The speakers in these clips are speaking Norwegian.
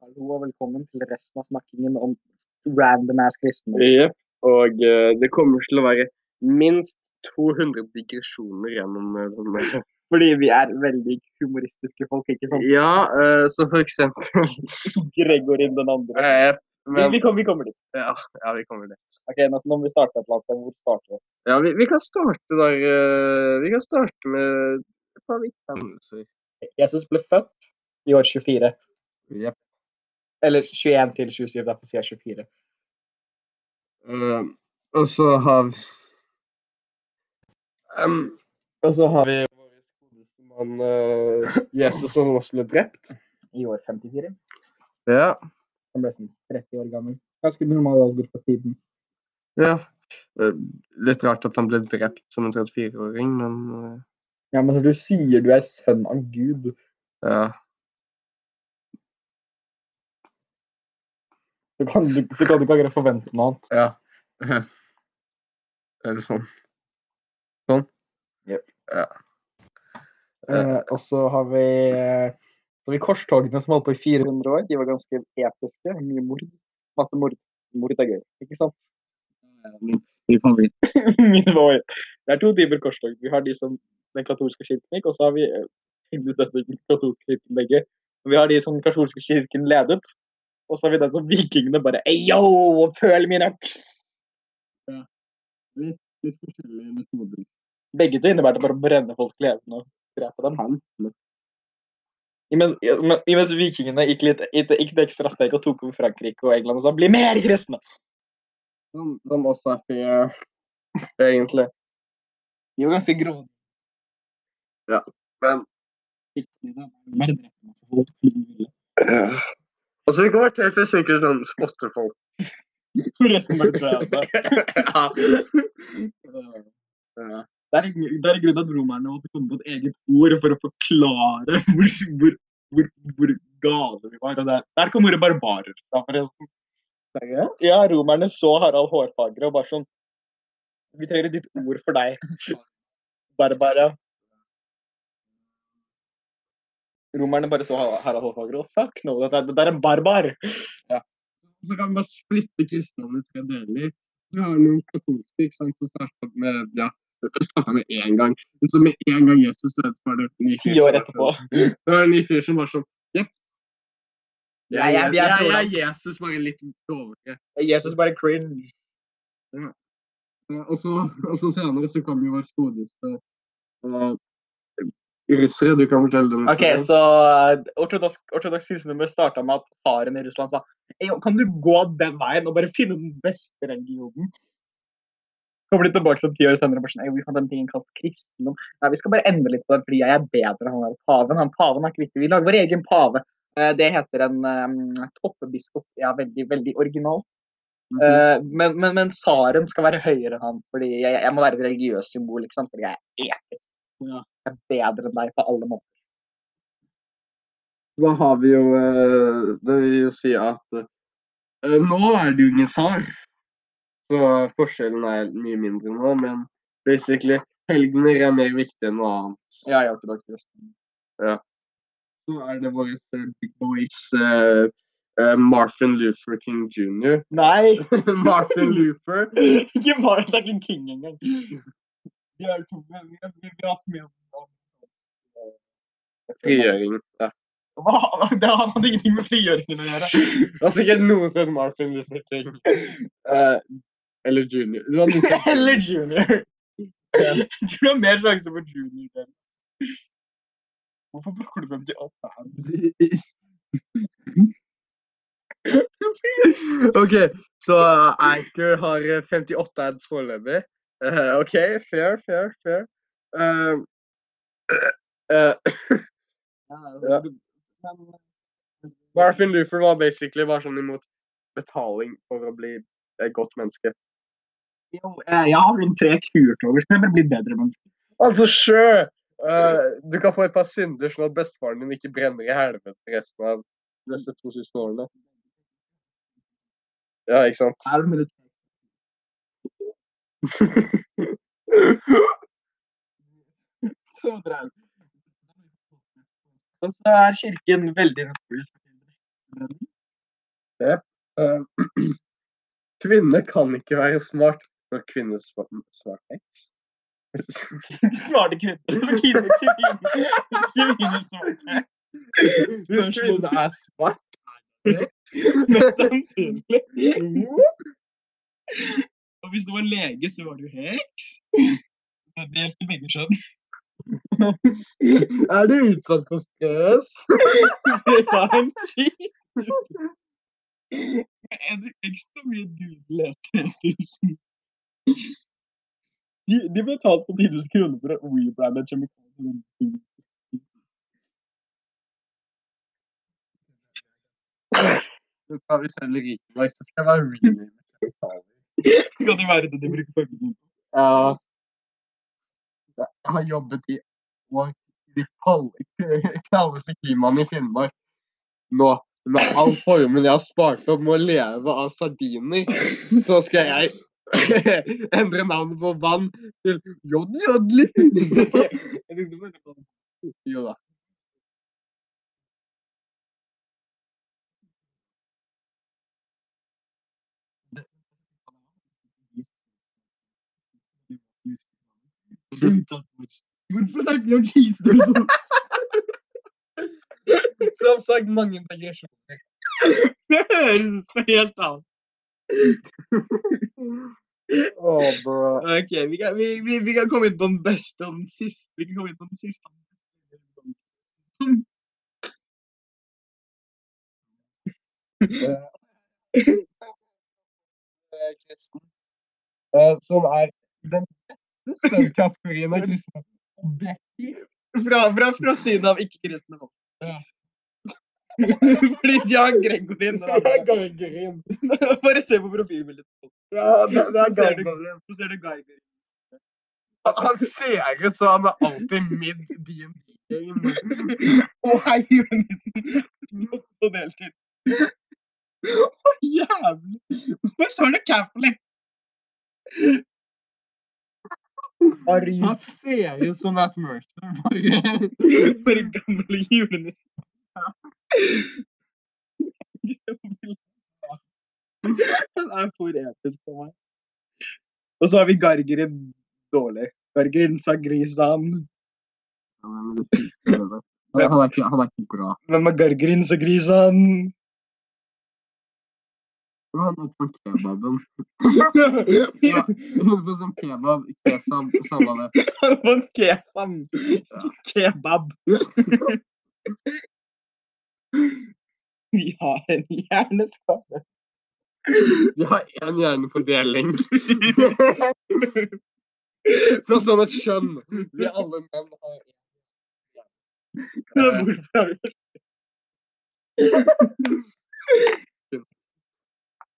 Hallo og velkommen til resten av snakkingen om random ass kristendom. Yep. Og uh, det kommer til å være minst 200 digresjoner gjennom eh, denne. Fordi vi er veldig humoristiske folk, ikke sant? Ja, uh, så for eksempel Gregorin den andre. Vi, men, vi, kom, vi kommer dit. ja, ja, vi kommer dit. Ok, nå, nå må vi starte et eller annet sted. Hvor starter vi? Ja, vi, vi kan starte der uh, Vi kan starte med et par hendelser. Jesus ble født i år 24. Jepp. Eller 21 til 27, derfor sier jeg 24. Eh, og så har vi um, Og så har vi vår godeste mann uh, Jesus som også ble drept. I år 54. Ja. Han ble sånn 30 år gammel. Ganske normal alder på tiden. ja. Eh, litt rart at han ble drept som en 34-åring, men uh... Ja, men når du sier du er sønn av Gud, ja. Så kan du, så kan du ikke akkurat forvente noe annet. Ja. Er det sånn? Sånn? Yep. Ja. Eh, og så har vi eh, så har vi korstogene som holdt på i 400 år. De var ganske episke. Mye mord. Masse mord. Mord er gøy, ikke sant? Det er to typer korstog. Vi har de som den katolske kirken gikk, og så har vi eh, den katolske kirken begge. Vi har de som den katolske kirken ledet, og så har vi den som vikingene bare yo, føl min øks! Litt forskjellige metoder. Begge to innebærer bare å brenne folk levende og drepe dem. Imens, imens- imens vikingene gikk litt gikk et ekstra steg og tok over Frankrike og England og sa 'bli mer kristne'. Som, som også er fair, egentlig. De var ganske grove. Men Ja, masse folk ville. Altså, vi kommer til til sikkert sånn spotte folk. Resten bare drepe. ja. ja. Det er, det er grunnen til at romerne måtte komme på et eget ord for å forklare hvor, hvor, hvor, hvor gale vi var. Og der, der kom ordet barbarer fra, forresten. Ja, romerne så Harald Hårfagre og bare sånn Vi trenger et nytt ord for deg. Barbara. Romerne bare så Harald Hårfagre og fuck no, det det er en barbar. Så kan vi bare splitte kristendommen i tre deler. Vi har noen katolske ikke sant, som starta med ja, starta med én gang. Så med en gang Jesus døde, så var det en ny fyr Ti som år var etterpå. sånn- Det var en ny fyr som var sånn Jepp. Ja, jeg- jeg jeg, jeg, Jesus, bare litt dårligere. Jesus bare cringe. Ja. Og så, og så senere så kom jo vår godeste russere. Du kan fortelle det. Ok, så uh, ortodoks, ortodoks kristendom starta med at faren i Russland sa kan du gå den veien og bare finne den beste religionen? Kommer de tilbake som ti år senere og bare sånn vi fant den tingen kalt kristendom. Nei, vi skal bare endre litt på det, fordi jeg er bedre enn han der paven. Han paven er kvitt. Vi lager vår egen pave. Eh, Det heter en um, toppebiskop. Ja, veldig, veldig originalt. Mhm. Eh, men, men, men tsaren skal være høyere enn han, fordi jeg, jeg må være et religiøst symbol, ikke sant? fordi jeg er episk. Ja. Er bedre enn deg på alle måter. Da har vi jo eh, Det vil jo si at eh, nå er du ingen tsar. Så forskjellen er mye mindre nå, men basically helgener er mer viktig enn noe annet. Ja, jeg har ikke lagt resten. Ja. Så er det våre eh, big boys uh, uh, Martin Luther King jr. Nei! Martin Luther. ikke Martin er en king engang. Har to- vi har- vi har- har hatt mye om- om- Frigjøring. Ja. Hva? Det hadde ingenting med frigjøringen å gjøre. Det var sikkert noe som het Martin Luther King. Uh, eller junior. Det var noen som... Eller junior. Jeg tror det er mer sjanse for junior. enn- Hvorfor plukker du 58 ads? OK, så Anchor har eh, 58 ads foreløpig. Eh, OK, fair, fair, fair. Eh, uh, Ja. Marfin Luther var basically bare sånn imot betaling for å bli et godt menneske. Jo, Jeg har sånn tre kurtover, så jeg bare bli bedre menneske. Altså, sure! du kan få et par synder, sånn at bestefaren din ikke brenner i helvete resten av de neste 2000 årene. Ja, ikke sant? Så bra. Og så er kirken veldig notorisk. Eh, Kvinner kan ikke være smart når kvinner svarer X. Svarte kvinner. Hvis kvinner er svart, er det. Mest sannsynlig. Og hvis du var lege, så var du heks. Det gjelder begge kjønn. Er du utsatt for stress? Det var en cheese. Er det ekstra mye dudler? De, de betalte så 10 000 kroner for å rebrande kjemikalier. Så skal vi selge rikemaks, så skal det være really med Kan jo være det de bruker fargen på? Ja. Jeg har jobbet i de kalde- kaldeste klimaene i Finnmark. Nå, med all formen jeg har spart opp med å leve av sardiner, så skal jeg endre navnet på vann til Jodli. Jo da. Hvorfor snakker vi om cheese doodles? Som sagt, mange integrasjoner. Det høres for helt annet. oh, bro. Ok, vi kan, vi, vi, vi kan komme inn på den beste og den siste. Vi kan komme inn på den siste. beste. Eh, kristen. Eh, som er den subkategorien er kristne. Fra, fra, fra synet av ikke-kristne folk. Ja. Fordi de har Gregorin. Er Bare se på profilbildet. Ja, det, det er du- Så ser du Geiger. Han ser ut som han er alltid mid DND-game. Å, hei, julenissen. På deltid. Å, jævlig. Hvorfor står det Catholic? Han ser ut som Matt Mercer. bare. For julenissen. Han er for episk for meg. Og så har vi Gargerin dårlig. Gargeren Sagrisan. Han er ikke, han er ikke bra. Hvem er Gargerin Sagrisan? Han er på kebaben. Ja, 100% kebab, kesam, det. Han var kesam. Kebab. Vi har en hjerneskade. Vi har én hjernefordeling. Sånn som et skjønn. Vi alle menn har én. Hvorfor har vi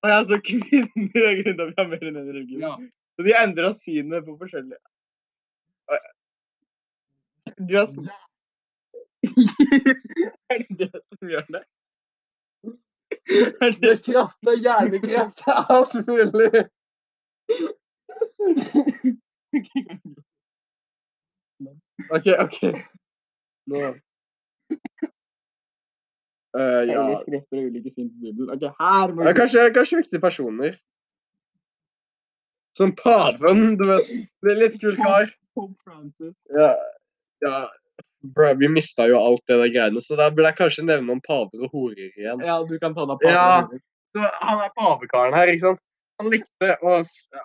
Og jeg så kvinner er grunnen til at vi har mer enn en religion. Ja. Så de endra synet på forskjellige Du har sånn Er det det som gjør det? Er Det er kraften av hjernekreft er alt mulig. OK, OK. Nå Eh, ja. Skrifter og ulike syn på Bibelen. Ok, her må Ja, kanskje, kanskje viktige personer. Som paven, du vet. Det er litt kul kar. Pope Francis. Ja, ja. Bro, vi mista jo alt det der greiene, så da burde jeg kanskje nevne noen paver og horer igjen. Ja, du kan ta deg Ja. Så han er pavekaren her, ikke sant? Han likte å ja.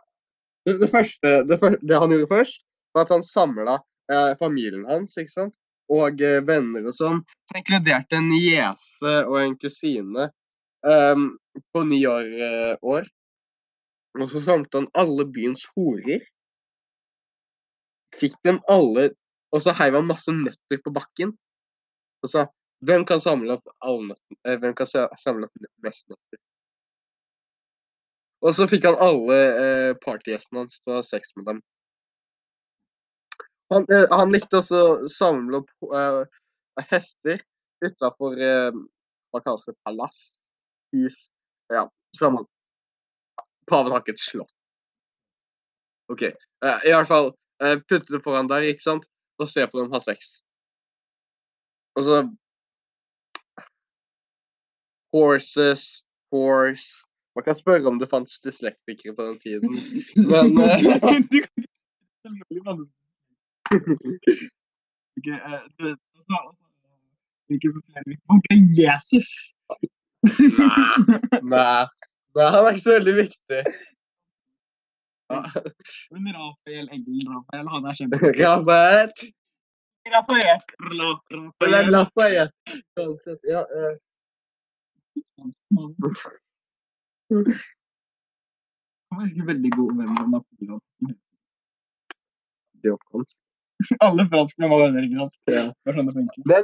det, det første det, det han gjorde først, var at han samla eh, familien hans, ikke sant? Og eh, venner og sånn. Så inkluderte en niese og en kusine um, på ni år, eh, år. Og så samlet han alle byens horer. Fikk dem alle Og så heiv han masse nøtter på bakken. Og sa hvem kan samle opp alle nøttene? Eh, hvem kan samle opp mest nøtter? Og så fikk han alle eh, partygjestene hans til å ha sex med dem. Han, eh, han likte også å samle opp uh, hester utafor eh, hva kalles det, palass? Hus? Ja, samme. Paven har ikke et slott. OK. Uh, I hvert fall uh, putte det foran der, ikke sant? Og se på dem ha sex. Og så Horses, horse. Man kan spørre om det fantes dyslektikere på den tiden. Men eh, Du kan ikke selvfølgelig fantes Ok, eh, det- så- og så- Hvilke flere? Ok, Jesus! nei, nei, han er ikke så veldig viktig. Men Rafael Engel Rafael, han er kjempeviktig. Rafael! Rafael! Rafael. Lafayette. Uansett, ja. eh, Han var faktisk veldig god venn med Napoleon. Alle franskmenn var venner, ikke sant? Ja. Det er sånn det funker. Men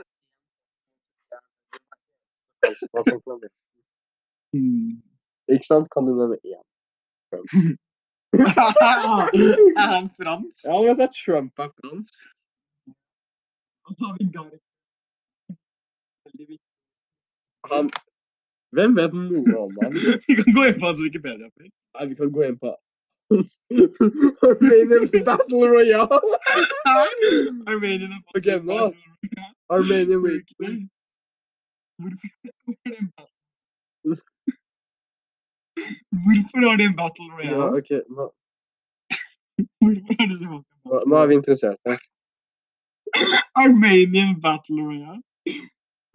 Hmm. Ikke sant? Kan du nevne én? er han fransk? Ja, men jeg er Trump er fransk. Og så har vi viktig. Han Hvem vet noe om han? Vi kan gå inn på hans Wikipedia. Nei, vi kan gå inn på Armenian Battle Royale. Armenian og Ok, nå. Armenian Weekly. Hvorfor hvorfor er det en battle? Hvorfor har de en battle Ja, royale? ok, nå, Hvorfor er det så mange nå, nå er vi interessert. Ja. Armenian battle royale?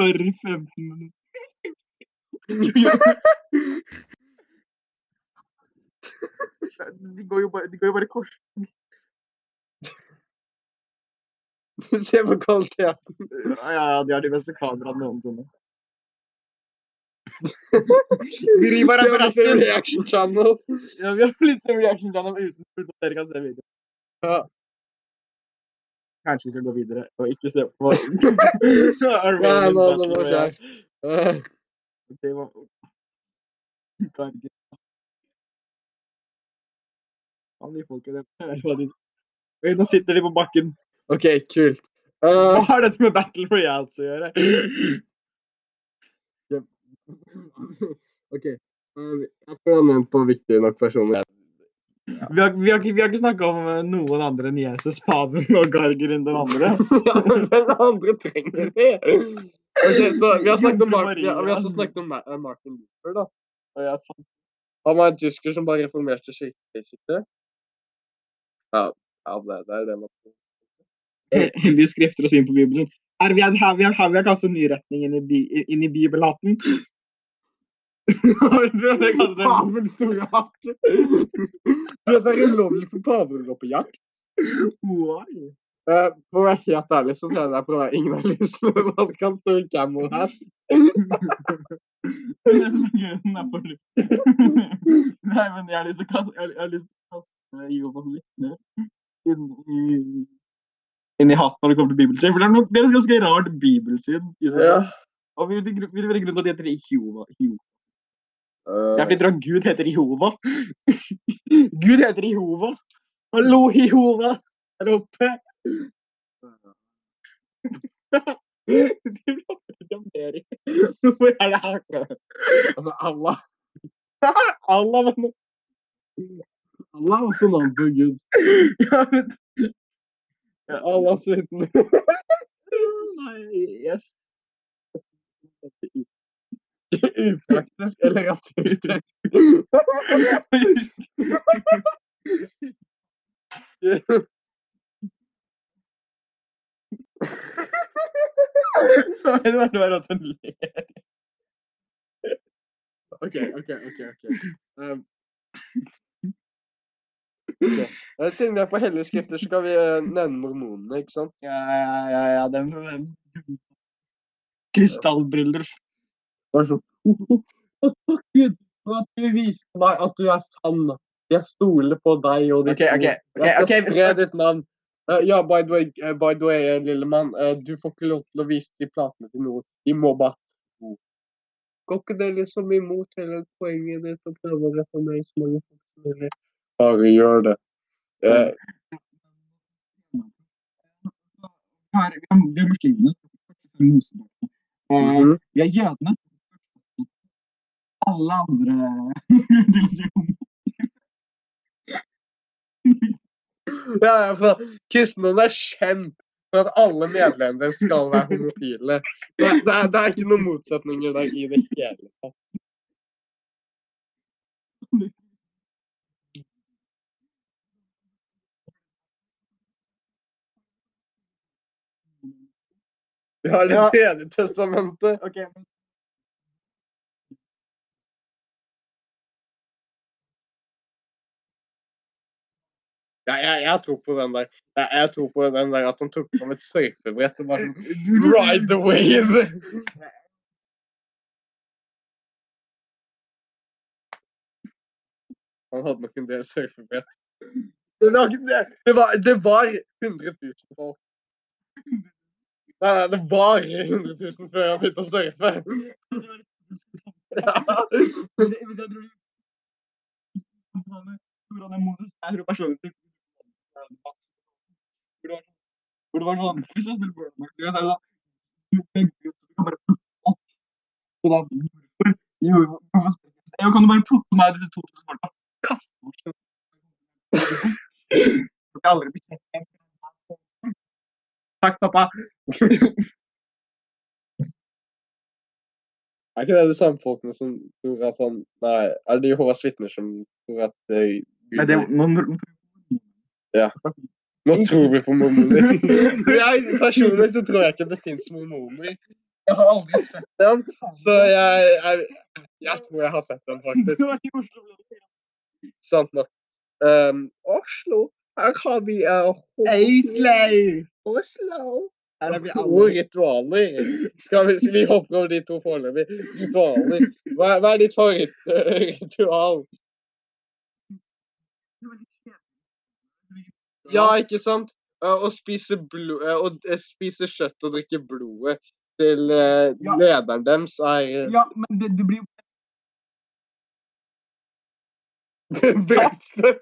Sorry, 15 minutter. Jo bare kors. Se på kvaliteten. Ja, ja, de har de beste kameraene noensinne. Vi har litt forresten. reaction channel. Ja, vi har litt reaction channel uten at dere kan se videoen. Ja. Kanskje vi skal gå videre og ikke se på Nei, nå, nå må royale. se. Hva- Kan de folka det høre hva de Oi, Nå sitter de på bakken. OK, kult. Hva Eh, har dette med Battle Royale å gjøre? OK. eh, Jeg tror ha nevnt på viktige nok personer. Vi har, vi har, vi har ikke snakka om eh, noen andre enn Jesus, paven og Gargerin den andre. ja, men den andre trenger det? Ok, så Vi har snakket om, Mark, ja, vi har også snakket om Ma- Martin Luther. da. Han var en tysker som bare reformerte kirkesiktet. Ja, ja det, det er det man he- hellige skrifter og syn på Bibelen. Her vi har, her vi har, her vi har kastet ny retning inn i, bi, inn i bibelhatten. Pavens store hatt! Det er ulovlig for paven å gå på jakt. Why? Eh, For å være helt ærlig så mener jeg på det ingen har lyst til å vaske en stor camelhat. hat. Grunnen er for Nei, men jeg har lyst til å kaste, jeg jeg har lyst til å kaste Jehovas vitner inn i inn i hatten når det kommer til bibelsyn. For det er, noe, det er et ganske rart bibelsyn. Ja. Og vil det gru- vil det være grunn til at de heter Jehova? Jehova. blir er fordi dere Gud heter Jehova. Gud heter Jehova. Hallo, Jehova! Der oppe. De prater ikke om Erik. Hvor er det her? Altså, Allah. Allah, men Allah er også navn på Gud. ja, men Allahs vitne. Nei, yes. Upraktisk eller rasistisk. Det var bare at hun ler. OK, OK, OK. ok. Um, okay. Eh, Siden vi er på hellige skrifter, så kan vi eh, nevne mormonene, ikke sant? Ja, ja, ja, ja, Den, den. Krystallbriller. Bare sånn Gud for at du viste meg at du er sann. Jeg stoler på deg og ditt Ok, ok, okay, ok, Jeg ok, skal spre ditt navn. Eh, ja, by the way, uh, by the way uh, lille mann. du får ikke lov til å vise de platene til noen. De må bare gå. Går ikke det liksom imot hele poenget ditt å prøve å reformere så mange folk som mulig? Bare gjør det. Vi er muslimene. Mhm. vi jødene. Alle andre religioner. Ja, ja, for kristendommen er kjent for at alle medlemmer skal være homofile. Det, det, er, det er ikke noen motsetninger der i det hele tatt. Vi har det tredje testamentet. Okay, Ja, jeg, jeg tror på den der. Jeg, jeg tror på den der at han tok fram et surfebrett og bare sånn Ride the wave! Han hadde nok en del surfebrett. Det var, det var, det var 100 000 folk. Nei, nei, det var 100 000 før han begynte å surfe. Ja. Hvis jeg- hvis jeg tror de- Hvordan Moses? Jeg tror personlig til Hvor det var sånn- Hvis jeg spiller Burn Max, så er det sånn du Du kan bare plukke opp. Så da hvorfor? Jo, hvorfor spiller jeg kan du bare plukke meg disse 2000 folka? Kaste bort dem. Jeg har aldri blitt sett igjen. Takk, pappa. Er ikke det de samme folkene som tror at han Nei, er det Jehovas vitner som tror at uh, Gud Nei, det, nå, nå, nå, Nå tror vi på mormoner. jeg, personlig så tror jeg ikke det fins mormoner. Jeg har aldri sett dem, så jeg, jeg, jeg tror jeg har sett dem, Du faktisk. har vært i Oslo. Sant nok. Um, Oslo, her har vi uh, Oslo. Oslo. Her har vi alle. ritualer. Skal vi, skal vi hoppe over de to foreløpig? Ritualer. Hva, hva er ditt favorittritual? Ja, ikke sant? Eh, Å spise, blod, eh, eh, spise kjøtt og drikke blodet til eh, Ja. lederen deres er eh, Ja, men det, det blir jo Brexit!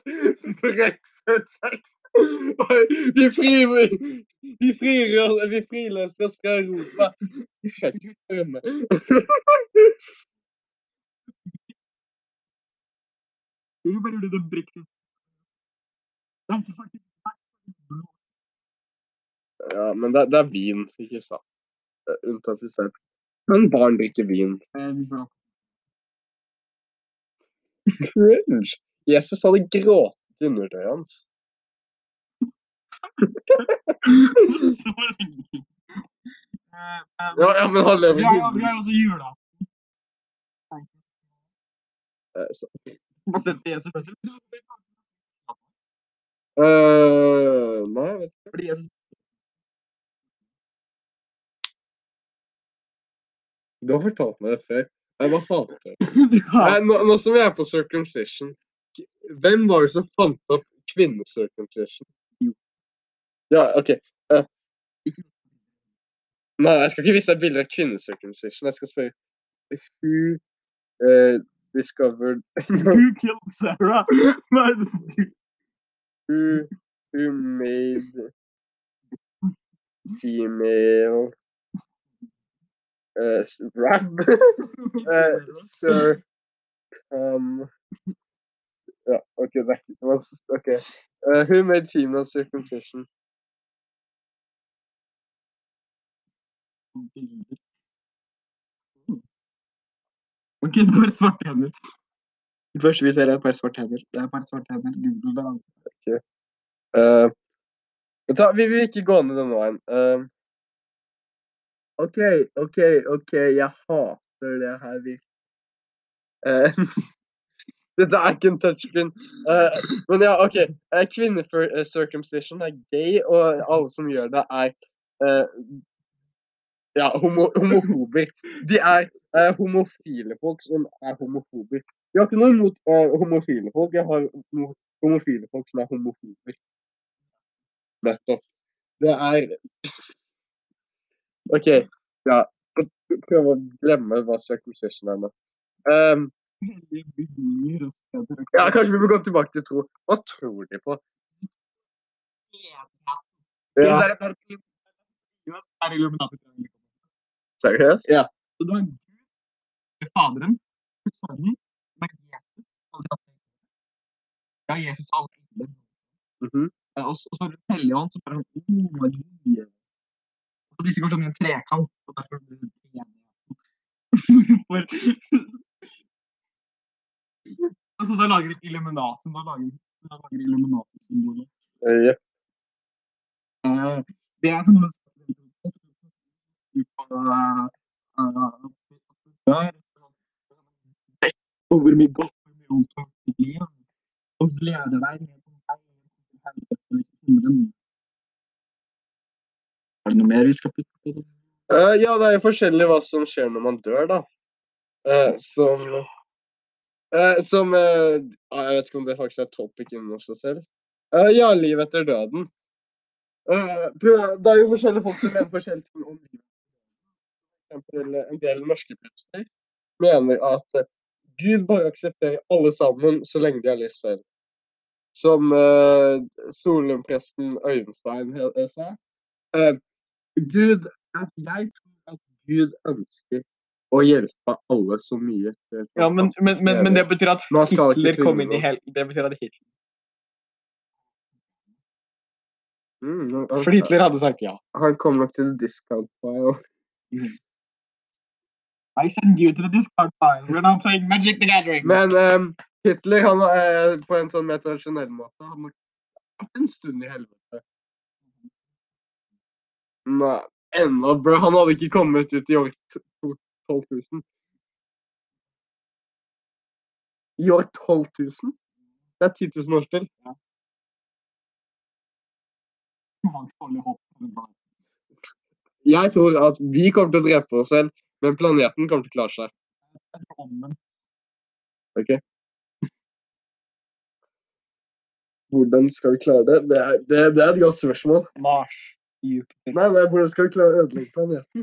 Brexit-kjeks! Vi, fri, vi, friløser oss fra Europa. Kjeksstrømme. Det er jo bare det brexit. Det er faktisk. Ja, men det, det er vin, ikke sant? Eh, Unntatt er Men barn drikker vin. Eh, Cringe! Jesus hadde grått i undertøyet hans. Så lenge siden. Eh, eh, Ja, ja, men han lever i jo vi har jo også jula. Eh, Basert på Jesus fødsel. Eh, nei, jeg vet ikke. Fordi Jesus Du har fortalt meg det før. Jeg bare hater det. Nei, nå, nå som vi er på circumcision, hvem var det som fant opp kvinnesircumcision? Ja, OK. Uh. Nei, jeg skal ikke vise deg bilder av kvinnesircumcision. Jeg skal spørre Who uh, discovered Who killed Sarah? Who, who made female uh, Rab, uh, sir, um, Ja, ok. that was okay. Uh, who made female circumcision? bilder? Ok, et par svarte hender. Det første vi ser er et par svarte hender. Det er et par svarte hender. Google det. Uh, vet vi vil ikke gå ned denne veien. Um, OK, OK, OK, jeg hater det her virkelig. Uh, dette er ikke en touchscreen. Uh, men ja, OK. Uh, Kvinnecircumcision er gay, og alle som gjør det, er uh, ja, homo homofober. De er uh, homofile folk som er homofober. Jeg har ikke noe imot uh, homofile folk. Jeg har homofile folk som er homofober. Nettopp. Det er OK. Ja. Prøv å glemme hva circumcision er nå. Um, ja, kanskje vi bør gå tilbake til tro. Hva tror de på? Ja. Ja, Så det bare til- Ja, så seriøst? Du har Gud, Faderen, Sønnen. Ja, Jesus alle engler. Mhm. Og så har du Den hellige ånd, som bare sånn så disse går som en trekant. Og derfor blir det. Hvorfor? Altså, da lager de Illuminati. Da lager, da lager Illuminati-symbolet. Eh, ja. Eh, det er noe uh, uh, der. Hvor mye godt og mye vondt du har gjort i ditt liv. Og leder deg ned på veien til helvete. Er det noe mer vi skal putte på? Eh, ja, det er jo forskjellig hva som skjer når man dør, da. Uh, som uh, Som Jeg vet ikke om det faktisk er topic innen seg selv. Ja, liv etter døden. Det er jo forskjellige folk som mener forskjellige ting om livet. For eksempel en del norske prester mener at Gud bare aksepterer alle sammen så lenge de har lyst selv. Som uh, Solum-presten Øyenstein sa. Eh, Gud, jeg tror at Gud ønsker å hjelpe alle så mye. Ja, men, men, men, men det betyr at Hitler kom inn i hel... Det betyr at Hitler Mm, okay. For Hitler hadde sagt ja. Han kom nok til discount file. I send you to the discard file. We're now playing Magic the Gathering. Men um, Hitler, han er på en sånn mer tradisjonell måte Han har vært en stund i helvete. Nei, ennå, bro. Han hadde ikke kommet ut i år t- to- 12 000. I år 12 000? Det er 10 000 år til. Jeg tror at vi kommer til å drepe oss selv, men planeten kommer til å klare seg. Ok? Hvordan skal vi klare det? Det er, det, det er et godt spørsmål. Mars. Jupiter. Nei, nei, hvordan skal vi klare å ødelegge planeten?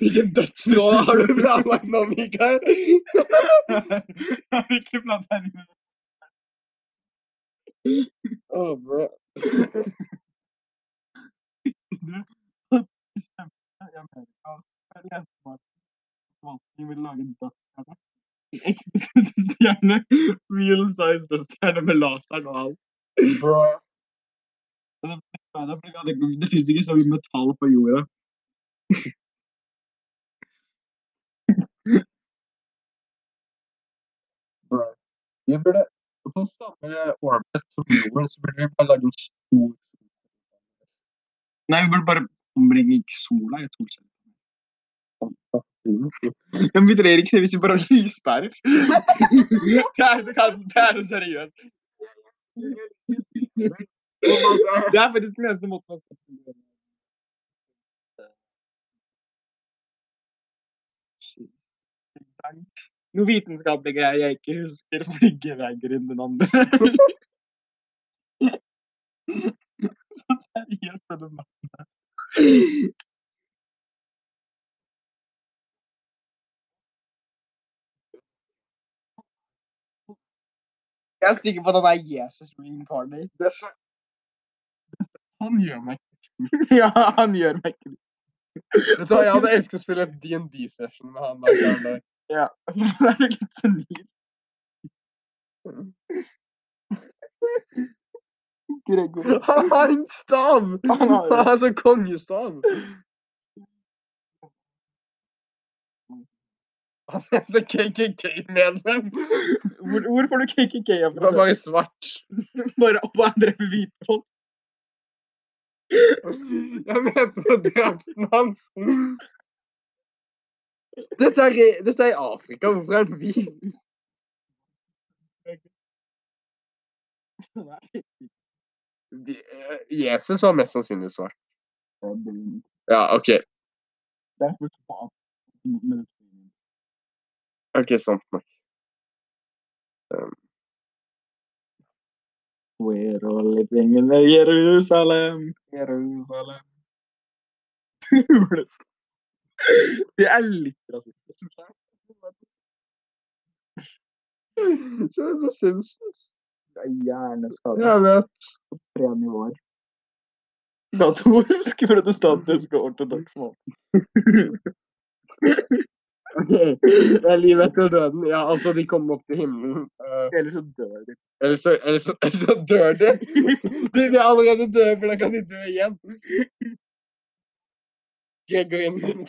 Hvilken dødsråd har du planlagt nå, Mikael? Jeg har ikke plantegninger. Åh, bro. I Amerika så leste man at forvaltningen vil lage en dødsstjerne. En ekte dødsstjerne. Real size dødsstjerne med laseren og alt. bro. Det, er det, det finnes ikke så mye metall på jorda. Vi burde få samme orbit som jorden, så burde vi bare lage en stor Nei, vi burde bare omringe sola i et solcelle. Ja, men vi dreier ikke det hvis vi bare lyspærer. er, det er så seriøst. Det er faktisk den eneste måten man skal gjøre. Noe vitenskapelig greier jeg ikke husker, fordi inn den andre. Seriøst er det matte. Jeg er sikker på at han er Jesus reincarnate. Han gjør meg Ja, han gjør meg det. Vet du hva, jeg hadde elsket å spille et D&D-session med han der. Ja. Ja, det er litt senil. Gregor. Han har en stav! Han har en sånn kongestav. Han er så KKK-medlem. Hvor, hvor får du KKK fra? bare svart. Bare opp og andre hvite folk? Jeg mente på drakten hans. Dette er, dette er i Afrika. Hvorfor er den hvit? Jesus var mest sannsynlig svart. Ja, OK. Ok, sant nok. We're all living in Jerusalem, Jerusalem. Det er litt rasistisk. Se er Simpsons. Det er hjerneskade. Jeg vet. på tre nivåer. Katolsk, protestantisk og ortodoks måte. Livet etter døden. Ja, altså, de kommer opp til himmelen. Uh, eller så dør de. Eller så, eller så, eller så dør de. De de er allerede døde, for da kan de dø igjen. Gregory min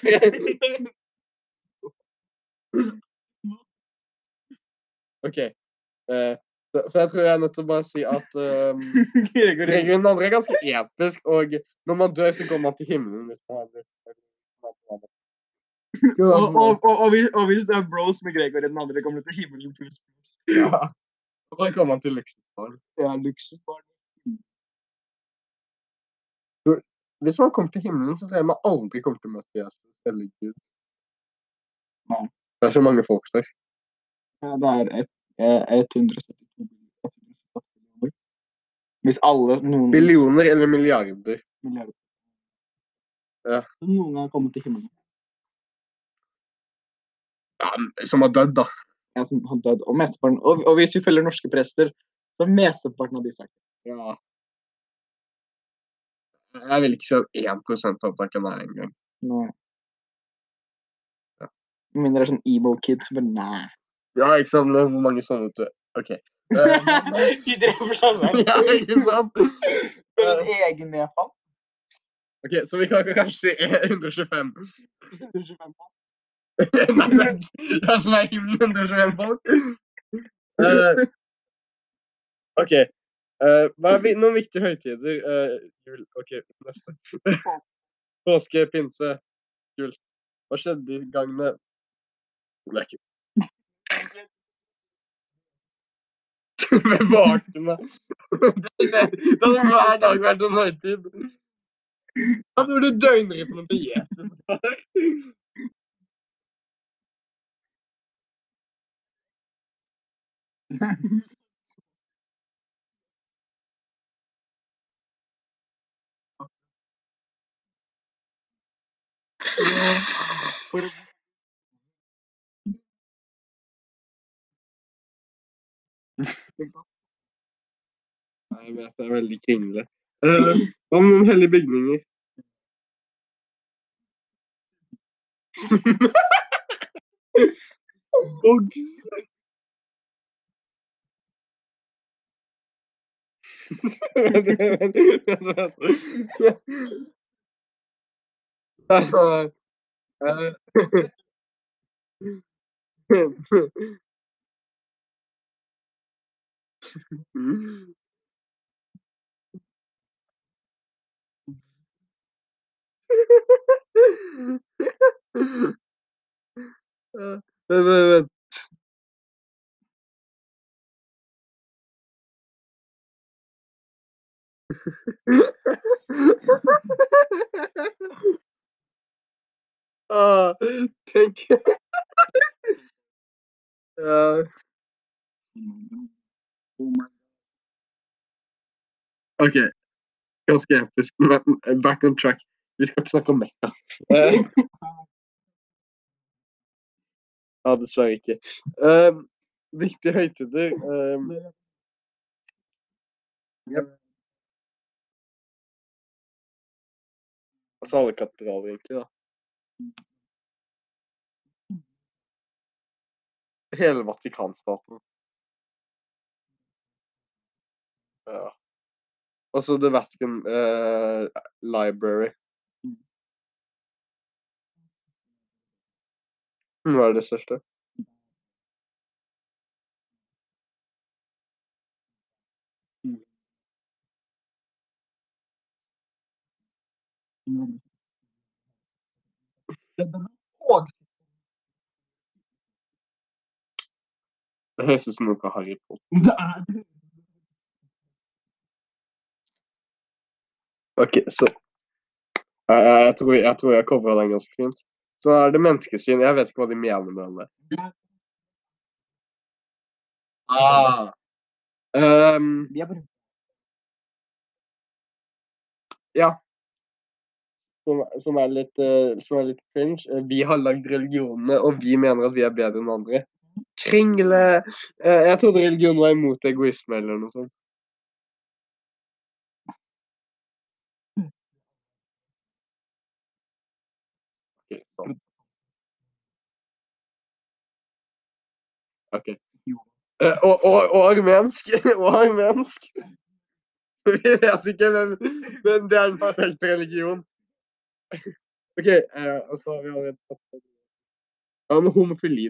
OK. Uh, Så, så jeg tror jeg er nødt til å bare si at um, Gregor Gregor den andre er ganske episk, og når man dør, så går man til himmelen. hvis man har lyst. Skal og, og, og, og, hvis, og hvis det er bros med Gregor i den andre, kommer det til himmelen pluss pluss. Ja. Og da kommer man til luksusbarn. Ja, luksusbarn. Hvis man kommer til himmelen, så tror jeg man aldri kommer til å møte Jesus eller Gud. Nei. Det er så mange folk der. Ja, det er et, eh, 172 millioner. Hvis alle noen Billioner eller milliarder. milliarder Ja. noen gang kommer til himmelen. Ja, som har dødd, da. Ja, som har dødd. Og, og, og hvis vi følger norske prester, så er mesteparten av de sagt. Ja. Jeg vil ikke si at 1 av opptakene er engang. Nei. Ja. Mindre det er sånn emo-kids, men nei. Ja, ikke sant? Hvor mange sånne vet du? OK. Eh, De dreper seg selv. ja, ikke sant? For en egen nedfall. OK, så vi kan kanskje si 125. 125 det som er himmelen 125 folk. Eh, OK. eh, hva er noen viktige høytider? Uh, jul. OK, neste. Påske, pinse, jul. Hva skjedde de gangene Det er ikke Hvem valgte meg? det hadde hver dag vært en høytid. Da tror du døgnrytmen til Jesus var. Nei, jeg vet det er veldig kringle. Eh, Hva med hellige bygninger? Vent, Uh, uh, evet evet. Vent. Ah, tenk Ja, OK. Ganske episk, men back on track. Vi skal ikke snakke om Mekka. Ja, dessverre ikke. Um, viktige høytider um, Altså alle katedraler, egentlig, da. Hele Vatikanstaten. Ja. Og så The Vatican uh, Library. Hva er det største? Det høres ut som noe Harry Potter. OK, så jeg, jeg, tror, jeg tror jeg covra den ganske fint. Så er det menneskesyn. Jeg vet ikke hva de mener med det. Ah. Um, bare som, som, er litt, uh, som er litt cringe. Eh, Vi har lagd religionene, og vi mener at vi er bedre enn andre. Kringle! Uh, jeg trodde religion var imot egoisme eller noe sånt. Ok. Eh, og, og armensk. Og armensk. Vi vet ikke hvem, men det er en perfekt religion. OK, eh, og så har vi allerede tatt homofili